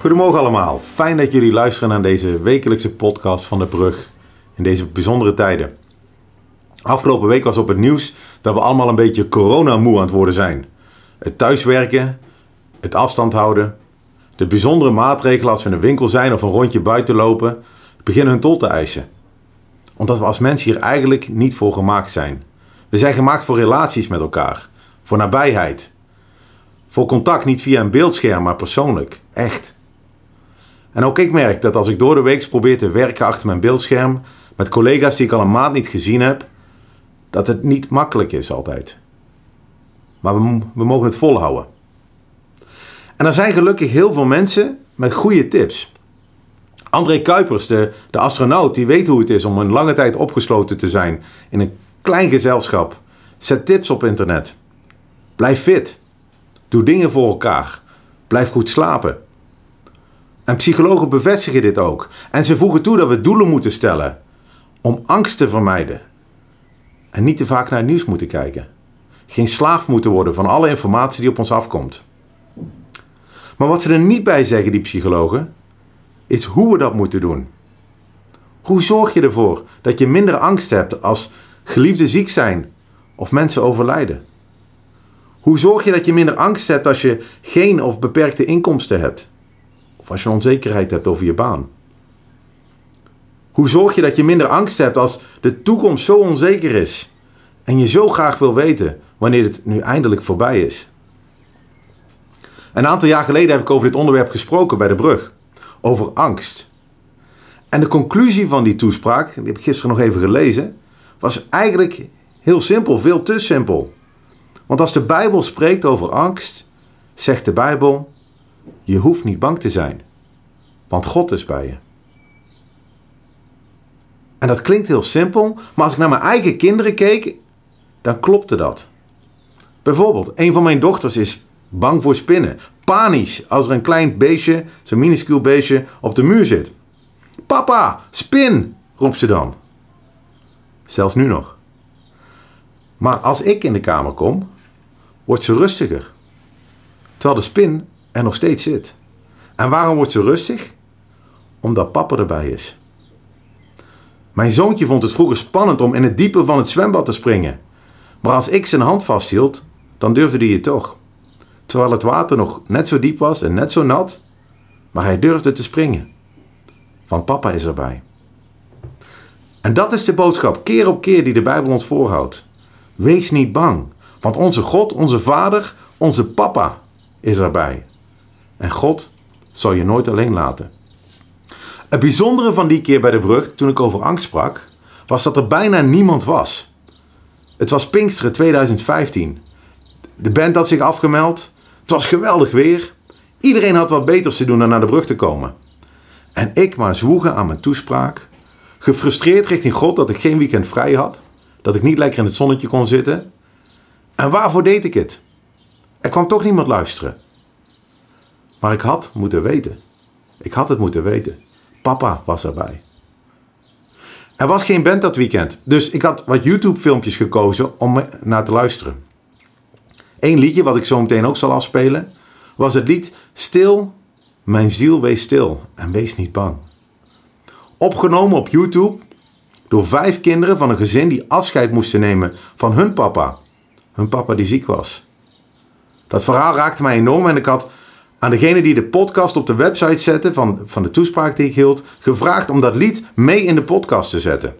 Goedemorgen allemaal. Fijn dat jullie luisteren naar deze wekelijkse podcast van de Brug in deze bijzondere tijden. Afgelopen week was op het nieuws dat we allemaal een beetje coronamoe aan het worden zijn. Het thuiswerken, het afstand houden, de bijzondere maatregelen als we in de winkel zijn of een rondje buiten lopen, beginnen hun tol te eisen. Omdat we als mensen hier eigenlijk niet voor gemaakt zijn. We zijn gemaakt voor relaties met elkaar, voor nabijheid. Voor contact niet via een beeldscherm, maar persoonlijk, echt. En ook ik merk dat als ik door de week probeer te werken achter mijn beeldscherm met collega's die ik al een maand niet gezien heb, dat het niet makkelijk is altijd. Maar we, mogen het volhouden. En er zijn gelukkig heel veel mensen met goede tips. André Kuipers, de, de astronaut, die weet hoe het is om een lange tijd opgesloten te zijn in een klein gezelschap. Zet tips op internet. Blijf fit. Doe dingen voor elkaar. Blijf goed slapen. En psychologen bevestigen dit ook. En ze voegen toe dat we doelen moeten stellen om angst te vermijden. En niet te vaak naar het nieuws moeten kijken. Geen slaaf moeten worden van alle informatie die op ons afkomt. Maar wat ze er niet bij zeggen, die psychologen, is hoe we dat moeten doen. Hoe zorg je ervoor dat je minder angst hebt als geliefden ziek zijn of mensen overlijden? Hoe zorg je dat je minder angst hebt als je geen of beperkte inkomsten hebt? Of als je onzekerheid hebt over je baan? Hoe zorg je dat je minder angst hebt als de toekomst zo onzeker is en je zo graag wil weten wanneer het nu eindelijk voorbij is? Een aantal jaar geleden heb ik over dit onderwerp gesproken bij de brug. Over angst. En de conclusie van die toespraak, die heb ik gisteren nog even gelezen, was eigenlijk heel simpel, veel te simpel. Want als de Bijbel spreekt over angst, zegt de Bijbel: je hoeft niet bang te zijn, want God is bij je. En dat klinkt heel simpel, maar als ik naar mijn eigen kinderen keek, dan klopte dat. Bijvoorbeeld, een van mijn dochters is bang voor spinnen. Panisch als er een klein beestje, zo'n minuscuul beestje, op de muur zit. Papa, spin, roept ze dan. Zelfs nu nog. Maar als ik in de kamer kom, wordt ze rustiger. Terwijl de spin er nog steeds zit. En waarom wordt ze rustig? Omdat papa erbij is. Mijn zoontje vond het vroeger spannend om in het diepe van het zwembad te springen. Maar als ik zijn hand vasthield, dan durfde hij het toch. Terwijl het water nog net zo diep was en net zo nat, maar hij durfde te springen. Want papa is erbij. En dat is de boodschap keer op keer die de Bijbel ons voorhoudt. Wees niet bang, want onze God, onze Vader, onze Papa is erbij. En God zal je nooit alleen laten. Het bijzondere van die keer bij de brug, toen ik over angst sprak, was dat er bijna niemand was. Het was Pinksteren 2015. De band had zich afgemeld. Het was geweldig weer. Iedereen had wat beters te doen dan naar de brug te komen. En ik maar zwoegen aan mijn toespraak. Gefrustreerd richting God dat ik geen weekend vrij had. Dat ik niet lekker in het zonnetje kon zitten. En waarvoor deed ik het? Er kwam toch niemand luisteren. Maar ik had moeten weten. Ik had het moeten weten. Papa was erbij. Er was geen band dat weekend, dus ik had wat YouTube-filmpjes gekozen om naar te luisteren. Eén liedje, wat ik zo meteen ook zal afspelen, was het lied Stil, mijn ziel wees stil en wees niet bang. Opgenomen op YouTube door vijf kinderen van een gezin die afscheid moesten nemen van hun papa. Hun papa die ziek was. Dat verhaal raakte mij enorm en ik had aan degene die de podcast op de website zette van, van de toespraak die ik hield, gevraagd om dat lied mee in de podcast te zetten.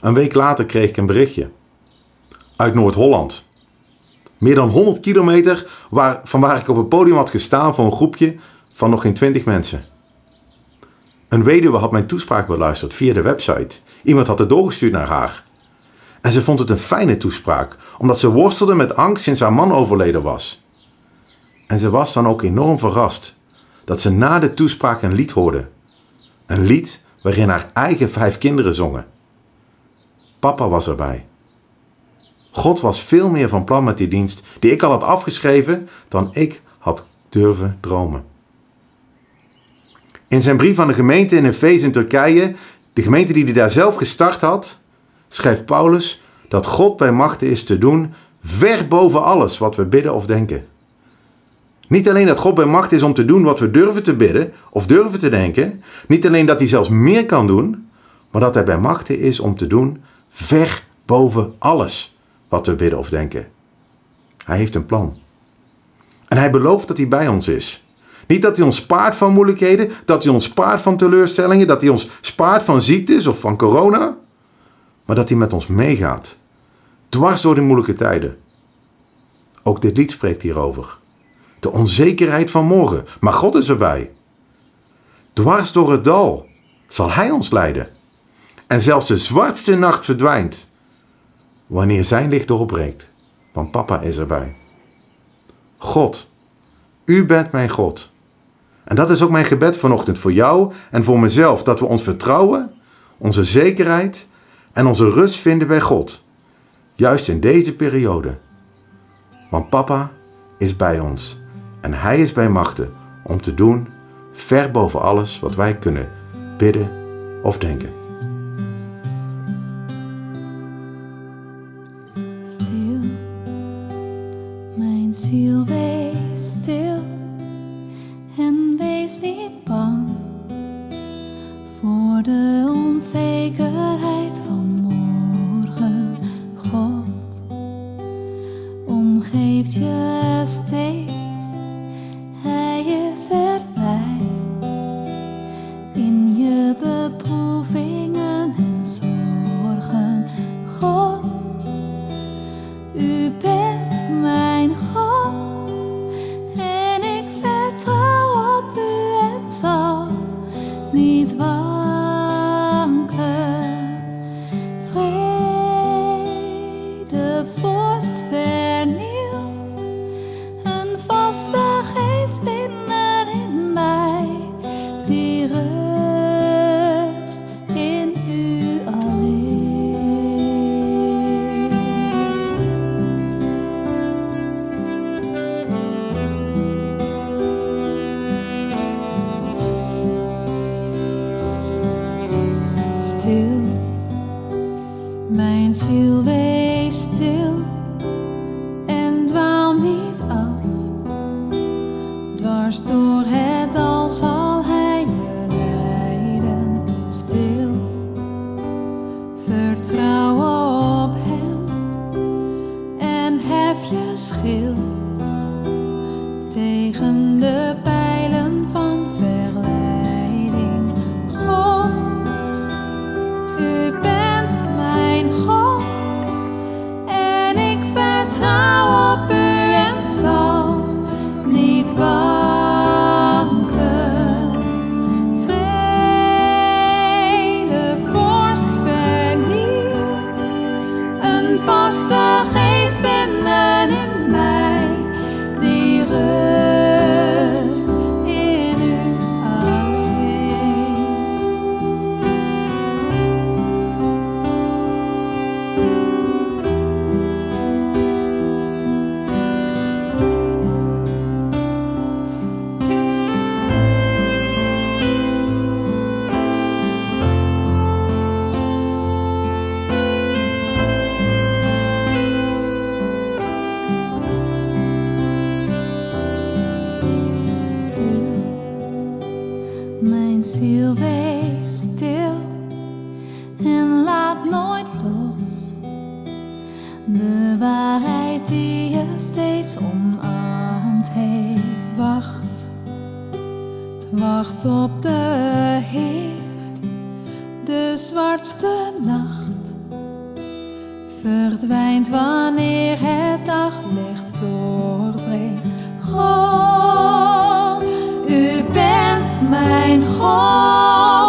Een week later kreeg ik een berichtje. Uit Noord-Holland. Meer dan 100 kilometer waar, van waar ik op het podium had gestaan voor een groepje van nog geen 20 mensen. Een weduwe had mijn toespraak beluisterd via de website. Iemand had het doorgestuurd naar haar. En ze vond het een fijne toespraak, omdat ze worstelde met angst sinds haar man overleden was. En ze was dan ook enorm verrast dat ze na de toespraak een lied hoorde. Een lied waarin haar eigen vijf kinderen zongen. Papa was erbij. God was veel meer van plan met die dienst die ik al had afgeschreven dan ik had durven dromen. In zijn brief aan de gemeente in Efeze in Turkije, de gemeente die hij daar zelf gestart had, schrijft Paulus dat God bij machten is te doen ver boven alles wat we bidden of denken. Niet alleen dat God bij macht is om te doen wat we durven te bidden of durven te denken. Niet alleen dat hij zelfs meer kan doen, maar dat hij bij macht is om te doen ver boven alles wat we bidden of denken. Hij heeft een plan. En hij belooft dat hij bij ons is. Niet dat hij ons spaart van moeilijkheden, dat hij ons spaart van teleurstellingen, dat hij ons spaart van ziektes of van corona, maar dat hij met ons meegaat. Dwars door de moeilijke tijden. Ook dit lied spreekt hierover. De onzekerheid van morgen, maar God is erbij. Dwars door het dal zal Hij ons leiden. En zelfs de zwartste nacht verdwijnt wanneer Zijn licht doorbreekt, want Papa is erbij. God, U bent mijn God. En dat is ook mijn gebed vanochtend voor jou en voor mezelf, dat we ons vertrouwen, onze zekerheid en onze rust vinden bij God. Juist in deze periode. Want Papa is bij ons en Hij is bij machten om te doen ver boven alles wat wij kunnen bidden of denken. Stil, mijn ziel wees stil en wees niet bang voor de onzekerheid vertrouw op hem en hef je schild Wacht, wacht op de Heer, de zwartste nacht verdwijnt wanneer het daglicht doorbreekt. God, u bent mijn God.